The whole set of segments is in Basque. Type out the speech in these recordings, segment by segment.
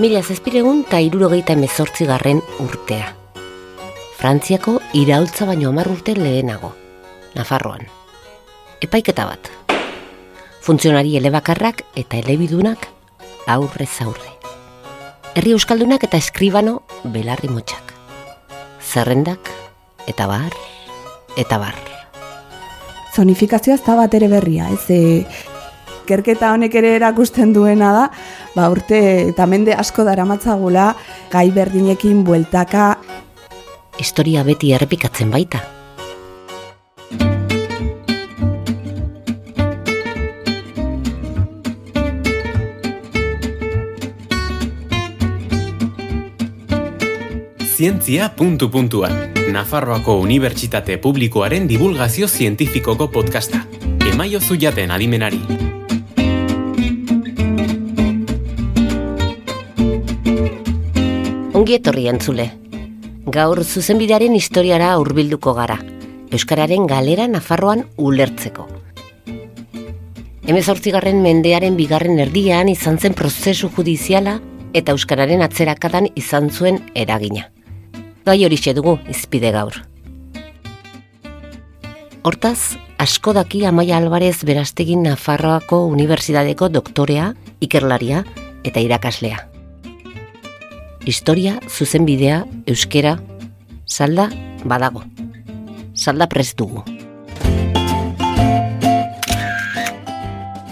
Mila zazpiregun eta irurogeita emezortzi garren urtea. Frantziako iraultza baino hamar urte lehenago, Nafarroan. Epaiketa bat. Funtzionari elebakarrak eta elebidunak aurrez aurre. Herri Euskaldunak eta eskribano belarri motxak. Zerrendak eta bar, eta bar. Zonifikazioa ez da bat ere berria, ez e, kerketa honek ere erakusten duena da, ba urte eta mende asko daramatzagula gai berdinekin bueltaka. Historia beti errepikatzen baita. Zientzia puntu puntuan. Nafarroako Unibertsitate Publikoaren divulgazio zientifikoko podcasta. Emaio zuiaten adimenari. Ongi etorri entzule. Gaur zuzenbidearen historiara hurbilduko gara. Euskararen galera Nafarroan ulertzeko. Hemezortzigarren mendearen bigarren erdian izan zen prozesu judiziala eta Euskararen atzerakadan izan zuen eragina. Gai hori dugu izpide gaur. Hortaz, asko daki Amaia Alvarez berastegin Nafarroako Unibertsitateko doktorea, ikerlaria eta irakaslea. Historia, zuzenbidea, euskera, salda, badago. Salda prest dugu.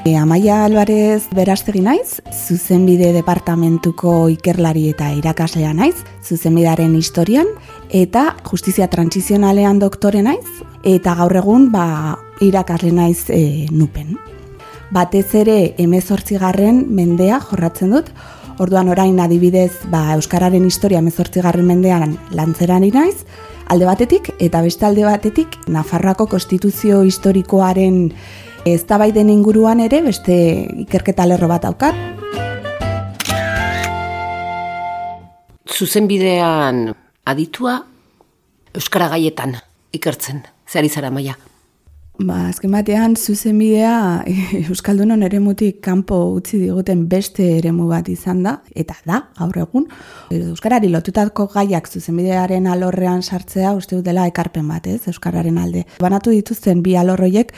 E, Amaia Alvarez berastegi naiz, zuzenbide departamentuko ikerlari eta irakaslea naiz, zuzenbidearen historian, eta justizia transizionalean doktore naiz, eta gaur egun ba, irakasle naiz e, nupen. Batez ere emezortzigarren mendea jorratzen dut, orduan orain adibidez ba, Euskararen historia emezortzigarren mendean lantzeran naiz, alde batetik, eta beste alde batetik, Nafarroako konstituzio historikoaren eztabaiden inguruan ere beste ikerketa lerro bat daukat. Zuzenbidean aditua Euskara gaietan ikertzen, zer izara maia. Ba, azken batean, zuzen bidea Euskaldunon eremutik kanpo utzi diguten beste eremu bat izan da, eta da, gaur egun, Euskarari lotutako gaiak zuzenbidearen alorrean sartzea uste dela ekarpen bat, ez, Euskararen alde. Banatu dituzten bi alorroiek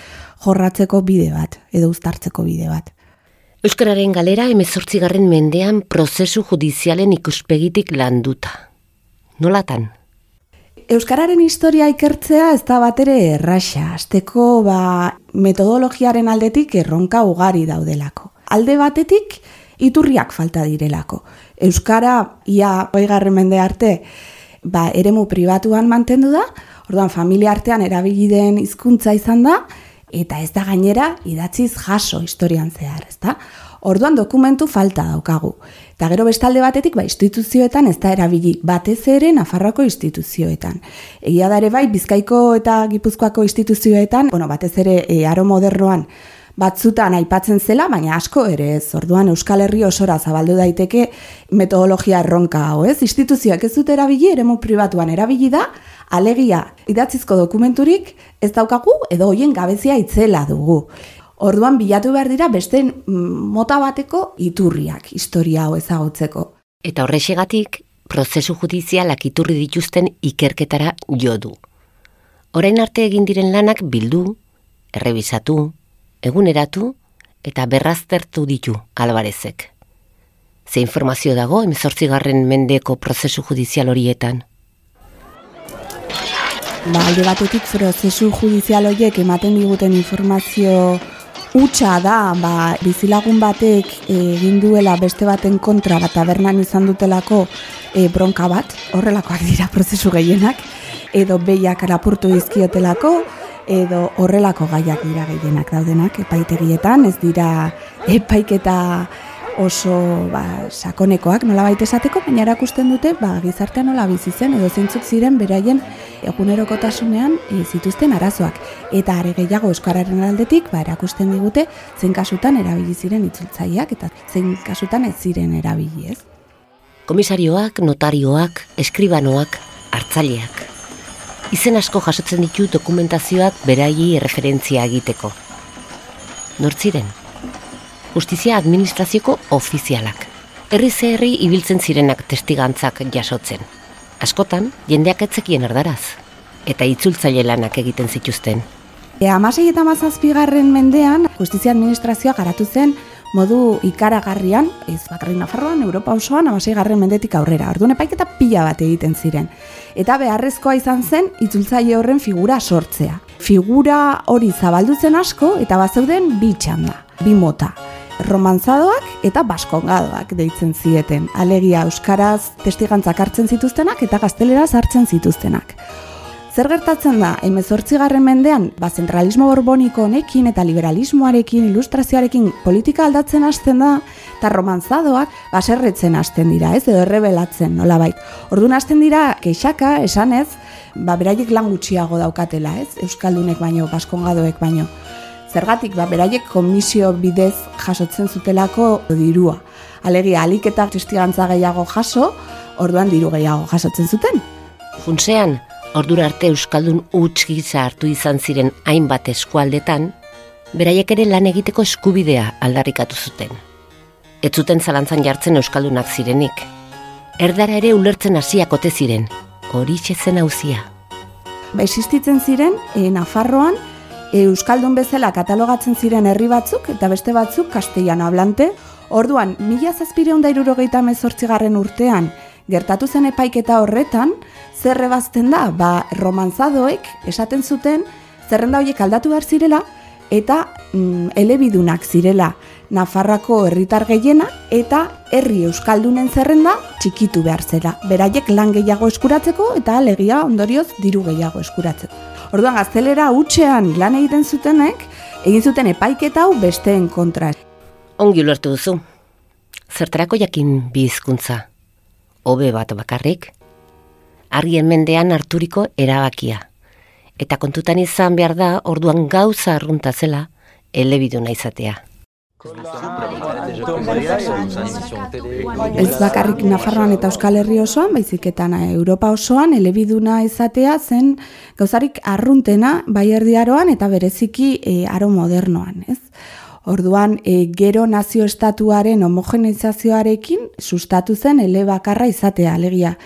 jorratzeko bide bat, edo uztartzeko bide bat. Euskararen galera emezortzigarren mendean prozesu judizialen ikuspegitik landuta. Nolatan? Euskararen historia ikertzea ez da bat ere erraxa, azteko ba, metodologiaren aldetik erronka ugari daudelako. Alde batetik, iturriak falta direlako. Euskara, ia oigarren mende arte, ba, eremu pribatuan mantendu da, orduan familia artean erabili den hizkuntza izan da, eta ez da gainera idatziz jaso historian zehar, ez da? Orduan dokumentu falta daukagu. Eta gero bestalde batetik, ba, instituzioetan ez da erabili batez ere Nafarroako instituzioetan. Egia da ere bai, Bizkaiko eta Gipuzkoako instituzioetan, bueno, batez ere e, aro modernoan batzutan aipatzen zela, baina asko ere ez. Orduan Euskal Herri osora zabaldu daiteke metodologia erronka hau, ez? Instituzioak ez dute erabili, eremu pribatuan erabili da, alegia idatzizko dokumenturik ez daukagu edo hoien gabezia itzela dugu. Orduan bilatu behar dira beste mota bateko iturriak historia hau ezagutzeko. Eta horrexegatik, prozesu judizialak iturri dituzten ikerketara jo du. Orain arte egin diren lanak bildu, errebisatu, eguneratu eta berraztertu ditu albarezek. Ze informazio dago emezortzigarren mendeko prozesu judizial horietan? Ba, alde batetik prozesu judizial horiek ematen diguten informazio Utsa da, ba, bizilagun batek egin duela beste baten kontra bat tabernan izan dutelako e, bronka bat, horrelakoak dira prozesu gehienak, edo behiak arapurtu izkiotelako, edo horrelako gaiak dira gehienak daudenak epaitegietan, ez dira epaiketa oso ba, sakonekoak nola baita esateko, baina erakusten dute ba, gizartean nola bizi zen edo zeintzuk ziren beraien egunerokotasunean e, zituzten arazoak. Eta are gehiago euskararen aldetik ba, erakusten digute zein kasutan erabili ziren itzultzaileak eta zein kasutan ez ziren erabili ez. Komisarioak, notarioak, eskribanoak, hartzaileak. Izen asko jasotzen ditu dokumentazioak beraili referentzia egiteko. Nortziren? Justizia administrazioko ofizialak. Herri herri ibiltzen zirenak testigantzak jasotzen. Askotan, jendeak etzekien erdaraz. Eta itzultzaile lanak egiten zituzten. E, amasei eta mazazpigarren mendean, justizia administrazioa garatu zen modu ikaragarrian, ez bakarrik Nafarroan, Europa osoan, amasei garren mendetik aurrera. Orduan epaiketa pila bat egiten ziren. Eta beharrezkoa izan zen, itzultzaile horren figura sortzea. Figura hori zabaldutzen asko, eta bazeuden bi txanda, bi mota. Romanzadoak eta baskongadoak deitzen zieten. Alegia Euskaraz testigantzak hartzen zituztenak eta gazteleraz hartzen zituztenak. Zer gertatzen da, emezortzigarren mendean, ba, zentralismo borboniko honekin eta liberalismoarekin, ilustrazioarekin politika aldatzen hasten da, eta romanzadoak baserretzen hasten dira, ez, edo errebelatzen, nola bai. Orduan hasten dira, keixaka, esanez, ba, beraiek lan gutxiago daukatela, ez, Euskaldunek baino, baskongadoek baino. Zergatik, ba, beraiek komisio bidez jasotzen zutelako dirua. Alegia, alik eta testigantza gehiago jaso, orduan diru gehiago jasotzen zuten. Funtzean, Ordura arte Euskaldun huts gisa hartu izan ziren hainbat eskualdetan, beraiek ere lan egiteko eskubidea aldarrikatu zuten. Ez zuten zalantzan jartzen Euskaldunak zirenik. Erdara ere ulertzen hasiak ote ziren, hori zen hauzia. Ba, existitzen ziren, e, Nafarroan, Euskaldun bezala katalogatzen ziren herri batzuk, eta beste batzuk kastellano hablante. Orduan, mila zazpireun dairurogeita mezortzigarren urtean, gertatu zen epaiketa horretan, zer rebazten da, ba, romanzadoek esaten zuten zerrenda horiek aldatu behar zirela eta mm, elebidunak zirela Nafarrako herritar gehiena eta herri euskaldunen zerrenda txikitu behar zela. Beraiek lan gehiago eskuratzeko eta legia ondorioz diru gehiago eskuratzeko. Orduan gaztelera utxean lan egiten zutenek, egin zuten epaiketa hau besteen kontra. Ongi ulertu duzu. Zertarako jakin bizkuntza? Obe bat bakarrik, argien mendean harturiko erabakia. Eta kontutan izan behar da, orduan gauza arrunta zela, elebiduna izatea. Ez bakarrik Nafarroan eta Euskal Herri osoan, baiziketan Europa osoan, elebiduna izatea zen gauzarik arruntena bai erdiaroan eta bereziki e, aro modernoan, ez? Orduan, e, gero nazio estatuaren homogenizazioarekin sustatu zen elebakarra izatea, alegia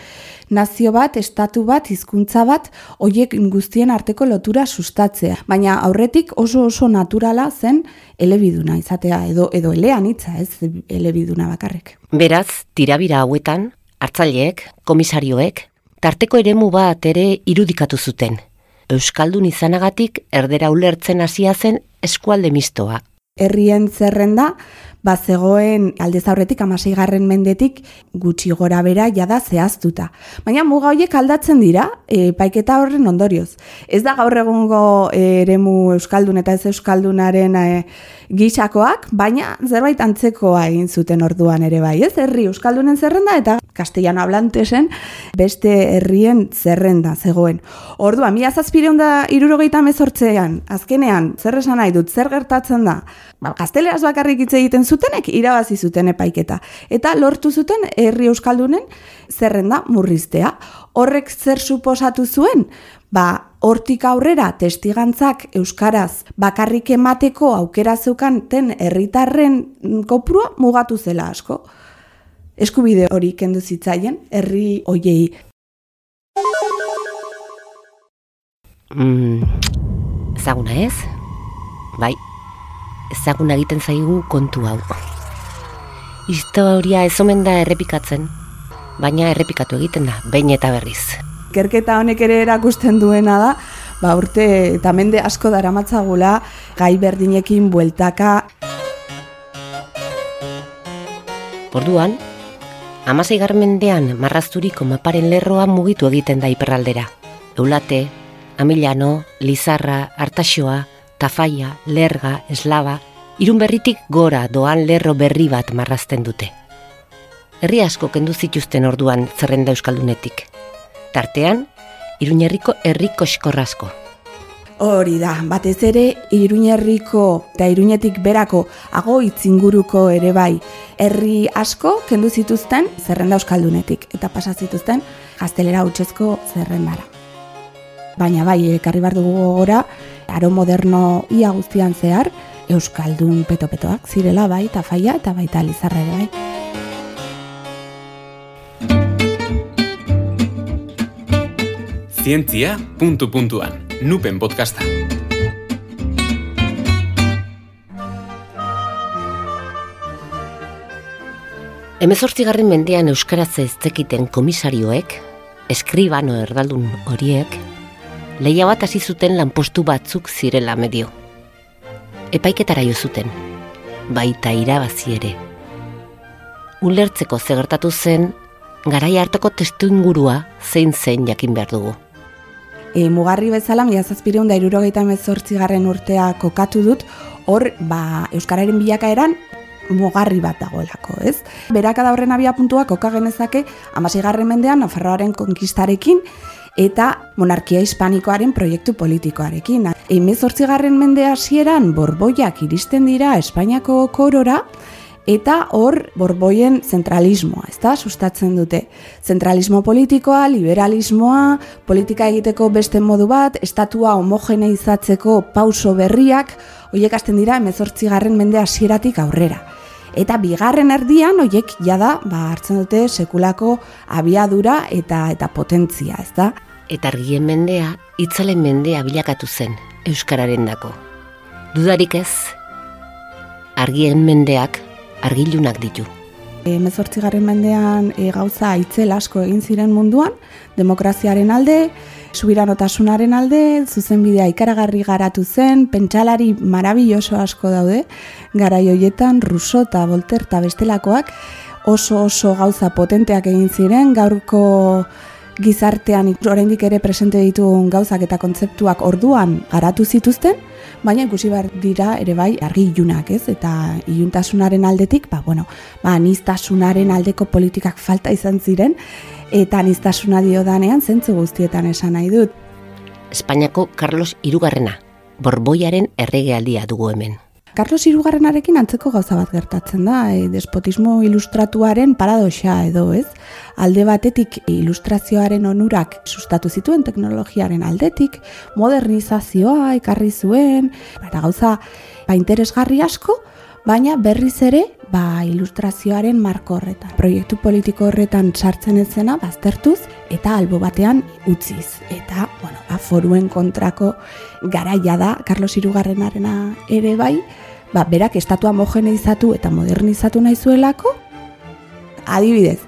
nazio bat, estatu bat, hizkuntza bat, hoiek guztien arteko lotura sustatzea. Baina aurretik oso oso naturala zen elebiduna izatea, edo edo elean hitza, ez elebiduna bakarrek. Beraz, tirabira hauetan, hartzaileek, komisarioek, tarteko eremu bat ere irudikatu zuten. Euskaldun izanagatik erdera ulertzen hasia zen eskualde mistoa. Herrien zerrenda, ba zegoen alde zaurretik garren mendetik gutxi gora bera jada zehaztuta. Baina muga horiek aldatzen dira, e, paiketa horren ondorioz. Ez da gaur egungo e, eremu Euskaldun eta ez Euskaldunaren e, gisakoak, baina zerbait antzekoa egin zuten orduan ere bai, ez herri Euskaldunen zerrenda eta castellano hablantesen beste herrien zerrenda zegoen. Orduan, mi azazpireun da irurogeita mezortzean, azkenean, zer esan nahi dut, zer gertatzen da, ba, gazteleraz bakarrik hitz egiten zutenek, irabazi zuten epaiketa. Eta lortu zuten herri Euskaldunen zerrenda murriztea. Horrek zer suposatu zuen? Ba, hortik aurrera testigantzak euskaraz bakarrik emateko aukera zeukan ten herritarren kopurua mugatu zela asko. Eskubide hori kendu zitzaien herri hoiei. Mm, ezaguna ez? Bai, ezaguna egiten zaigu kontu hau. Historia ez omen da errepikatzen, baina errepikatu egiten da, behin eta berriz ikerketa honek ere erakusten duena da, ba urte eta mende asko daramatzagula gai berdinekin bueltaka. Orduan, amasei mendean marrazturiko maparen lerroa mugitu egiten da iperraldera. Eulate, Amilano, Lizarra, Artaxoa, Tafaia, Lerga, Eslaba, irun berritik gora doan lerro berri bat marrazten dute. Herri asko kendu zituzten orduan zerrenda euskaldunetik tartean, Iruñerriko herriko eskorrazko. Hori da, batez ere Iruñerriko eta Iruñetik berako agoitz inguruko ere bai herri asko kendu zituzten zerrenda euskaldunetik eta pasa zituzten gaztelera hutsezko zerrendara. Baina bai, ekarri bar dugu gora, aro moderno ia guztian zehar, euskaldun peto-petoak zirela bai, eta faia eta baita lizarra ere bai. Zientzia, puntu puntuan, nupen podcasta. Hemezortzigarren mendean euskaraz ez tekiten komisarioek, eskribano erdaldun horiek, leia bat hasi zuten lanpostu batzuk zirela medio. Epaiketara jo zuten, baita irabazi ere. Ulertzeko zegertatu zen, garai hartako testu ingurua zein zein jakin behar dugu. E, mugarri bezala, mila zazpireun da irurogeita garren urtea kokatu dut, hor, ba, Euskararen bilakaeran, mugarri bat dagoelako, ez? Beraka da horren abia puntua koka genezake, amasigarren mendean, Nafarroaren konkistarekin, eta monarkia hispanikoaren proiektu politikoarekin. Eimez hortzigarren mende hasieran borboiak iristen dira Espainiako korora, eta hor borboien zentralismoa, ez da, sustatzen dute. Zentralismo politikoa, liberalismoa, politika egiteko beste modu bat, estatua homogeneizatzeko pauso berriak, hoiek hasten dira emezortzigarren mende hasieratik aurrera. Eta bigarren erdian, hoiek jada, ba, hartzen dute sekulako abiadura eta eta potentzia, ez da? Eta argien mendea, itzalen mendea bilakatu zen, Euskararen dako. Dudarik ez, argien mendeak argilunak ditu. E, mendean e, gauza itzel asko egin ziren munduan, demokraziaren alde, subiranotasunaren alde, zuzenbidea ikaragarri garatu zen, pentsalari marabilloso asko daude, gara joietan, Russo eta Volter eta bestelakoak, oso oso gauza potenteak egin ziren, gaurko gizartean oraindik ere presente ditugun gauzak eta kontzeptuak orduan garatu zituzten, baina ikusi behar dira ere bai argi ilunak, ez? Eta iluntasunaren aldetik, ba, bueno, ba, niztasunaren aldeko politikak falta izan ziren, eta niztasuna dio danean zentzu guztietan esan nahi dut. Espainiako Carlos Irugarrena, borboiaren erregealdia dugu hemen. Carlos Irugarrenarekin antzeko gauza bat gertatzen da, e, despotismo ilustratuaren paradoxa edo, ez? Alde batetik ilustrazioaren onurak sustatu zituen teknologiaren aldetik, modernizazioa ekarri zuen, eta gauza ba, interesgarri asko, baina berriz ere ba, ilustrazioaren marko horretan. Proiektu politiko horretan sartzen ez zena, baztertuz, eta albo batean utziz. Eta, bueno, ba, foruen kontrako garaia da, Carlos Irugarrenarena ere bai, ba, berak estatua homogeneizatu eta modernizatu nahi zuelako, adibidez,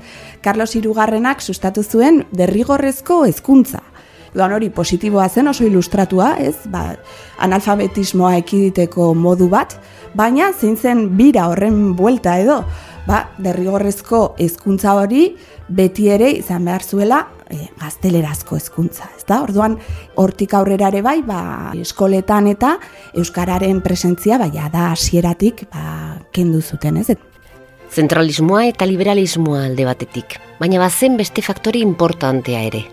Carlos Irugarrenak sustatu zuen derrigorrezko hezkuntza. Doan hori positiboa zen oso ilustratua, ez? Ba, analfabetismoa ekiditeko modu bat, baina zein zen bira horren buelta edo, ba, derrigorrezko hezkuntza hori beti ere izan behar zuela e, gaztelerazko hezkuntza, ez da? Orduan, hortik aurrera ere bai, ba, eskoletan eta euskararen presentzia bai da hasieratik ba, kendu zuten, ez? Zentralismoa eta liberalismoa alde batetik, baina bazen beste faktori importantea ere.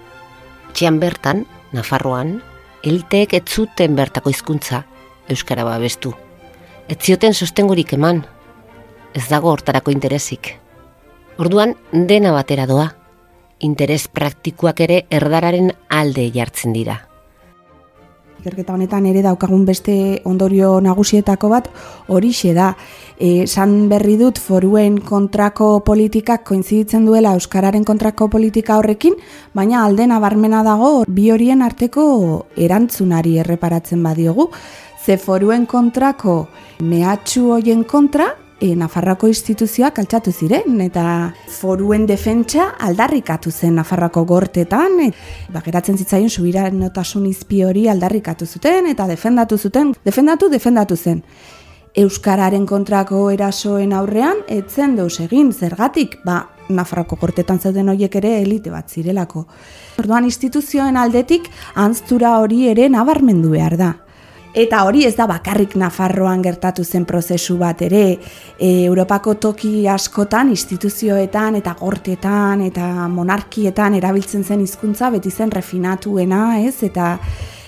Txian bertan, Nafarroan, eliteek ez zuten bertako hizkuntza euskara babestu. Ez zioten sostengurik eman, ez dago hortarako interesik. Orduan, dena batera doa, interes praktikoak ere erdararen alde jartzen dira. Ikerketa honetan ere daukagun beste ondorio nagusietako bat horixe da. E, san berri dut foruen kontrako politikak koinziditzen duela Euskararen kontrako politika horrekin, baina alde nabarmena dago bi horien arteko erantzunari erreparatzen badiogu. Ze foruen kontrako mehatxu hoien kontra, e, Nafarroko instituzioak altxatu ziren eta foruen defentsa aldarrikatu zen Nafarroko gortetan e, ba, geratzen zitzaion subiran notasun izpi hori aldarrikatu zuten eta defendatu zuten, defendatu, defendatu zen. Euskararen kontrako erasoen aurrean, etzen deus egin, zergatik, ba, Nafarroko gortetan zeuden horiek ere elite bat zirelako. Orduan instituzioen aldetik, antztura hori ere nabarmendu behar da. Eta hori ez da bakarrik Nafarroan gertatu zen prozesu bat ere, e, Europako toki askotan, instituzioetan eta gortetan eta monarkietan erabiltzen zen hizkuntza beti zen refinatuena, ez? Eta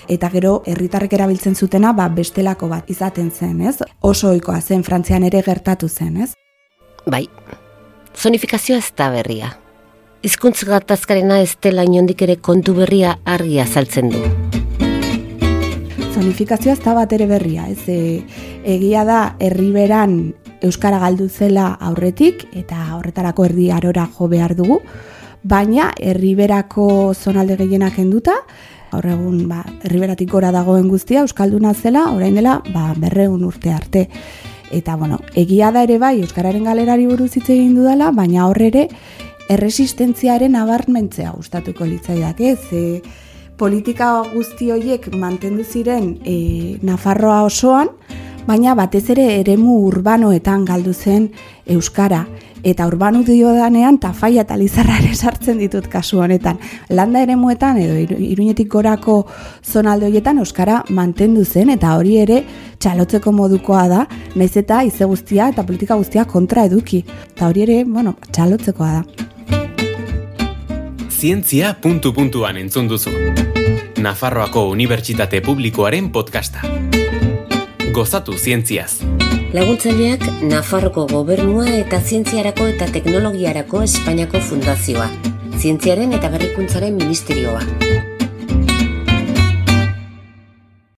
eta gero herritarrek erabiltzen zutena ba bestelako bat izaten zen, ez? Oso ohikoa zen Frantzian ere gertatu zen, ez? Bai. Zonifikazioa ez da berria. Hizkuntz gatazkarena ez dela inondik ere kontu berria argia azaltzen du zonifikazioa ez da bat ere berria, ez e, egia da herriberan euskara galdu zela aurretik eta horretarako erdi arora jo behar dugu, baina herriberako zonalde gehienak enduta, gaur egun ba, herriberatik gora dagoen guztia, Euskalduna zela, orain dela, ba, berreun urte arte. Eta, bueno, egia da ere bai, Euskararen galerari buruz hitz egin dudala, baina horre ere, erresistentziaren abarmentzea gustatuko litzaidak, ez? E, politika guzti horiek mantendu ziren e, Nafarroa osoan, baina batez ere eremu urbanoetan galdu zen Euskara. Eta urbanu dio danean, tafaia eta lizarra sartzen ditut kasu honetan. Landa eremuetan edo iruñetik gorako zonalde horietan Euskara mantendu zen, eta hori ere txalotzeko modukoa da, naiz eta ize guztia eta politika guztia kontra eduki. Eta hori ere, bueno, txalotzekoa da zientzia puntu puntuan entzun duzu. Nafarroako Unibertsitate Publikoaren podcasta. Gozatu zientziaz. Laguntzaileak Nafarroko Gobernua eta Zientziarako eta Teknologiarako Espainiako Fundazioa. Zientziaren eta Berrikuntzaren Ministerioa.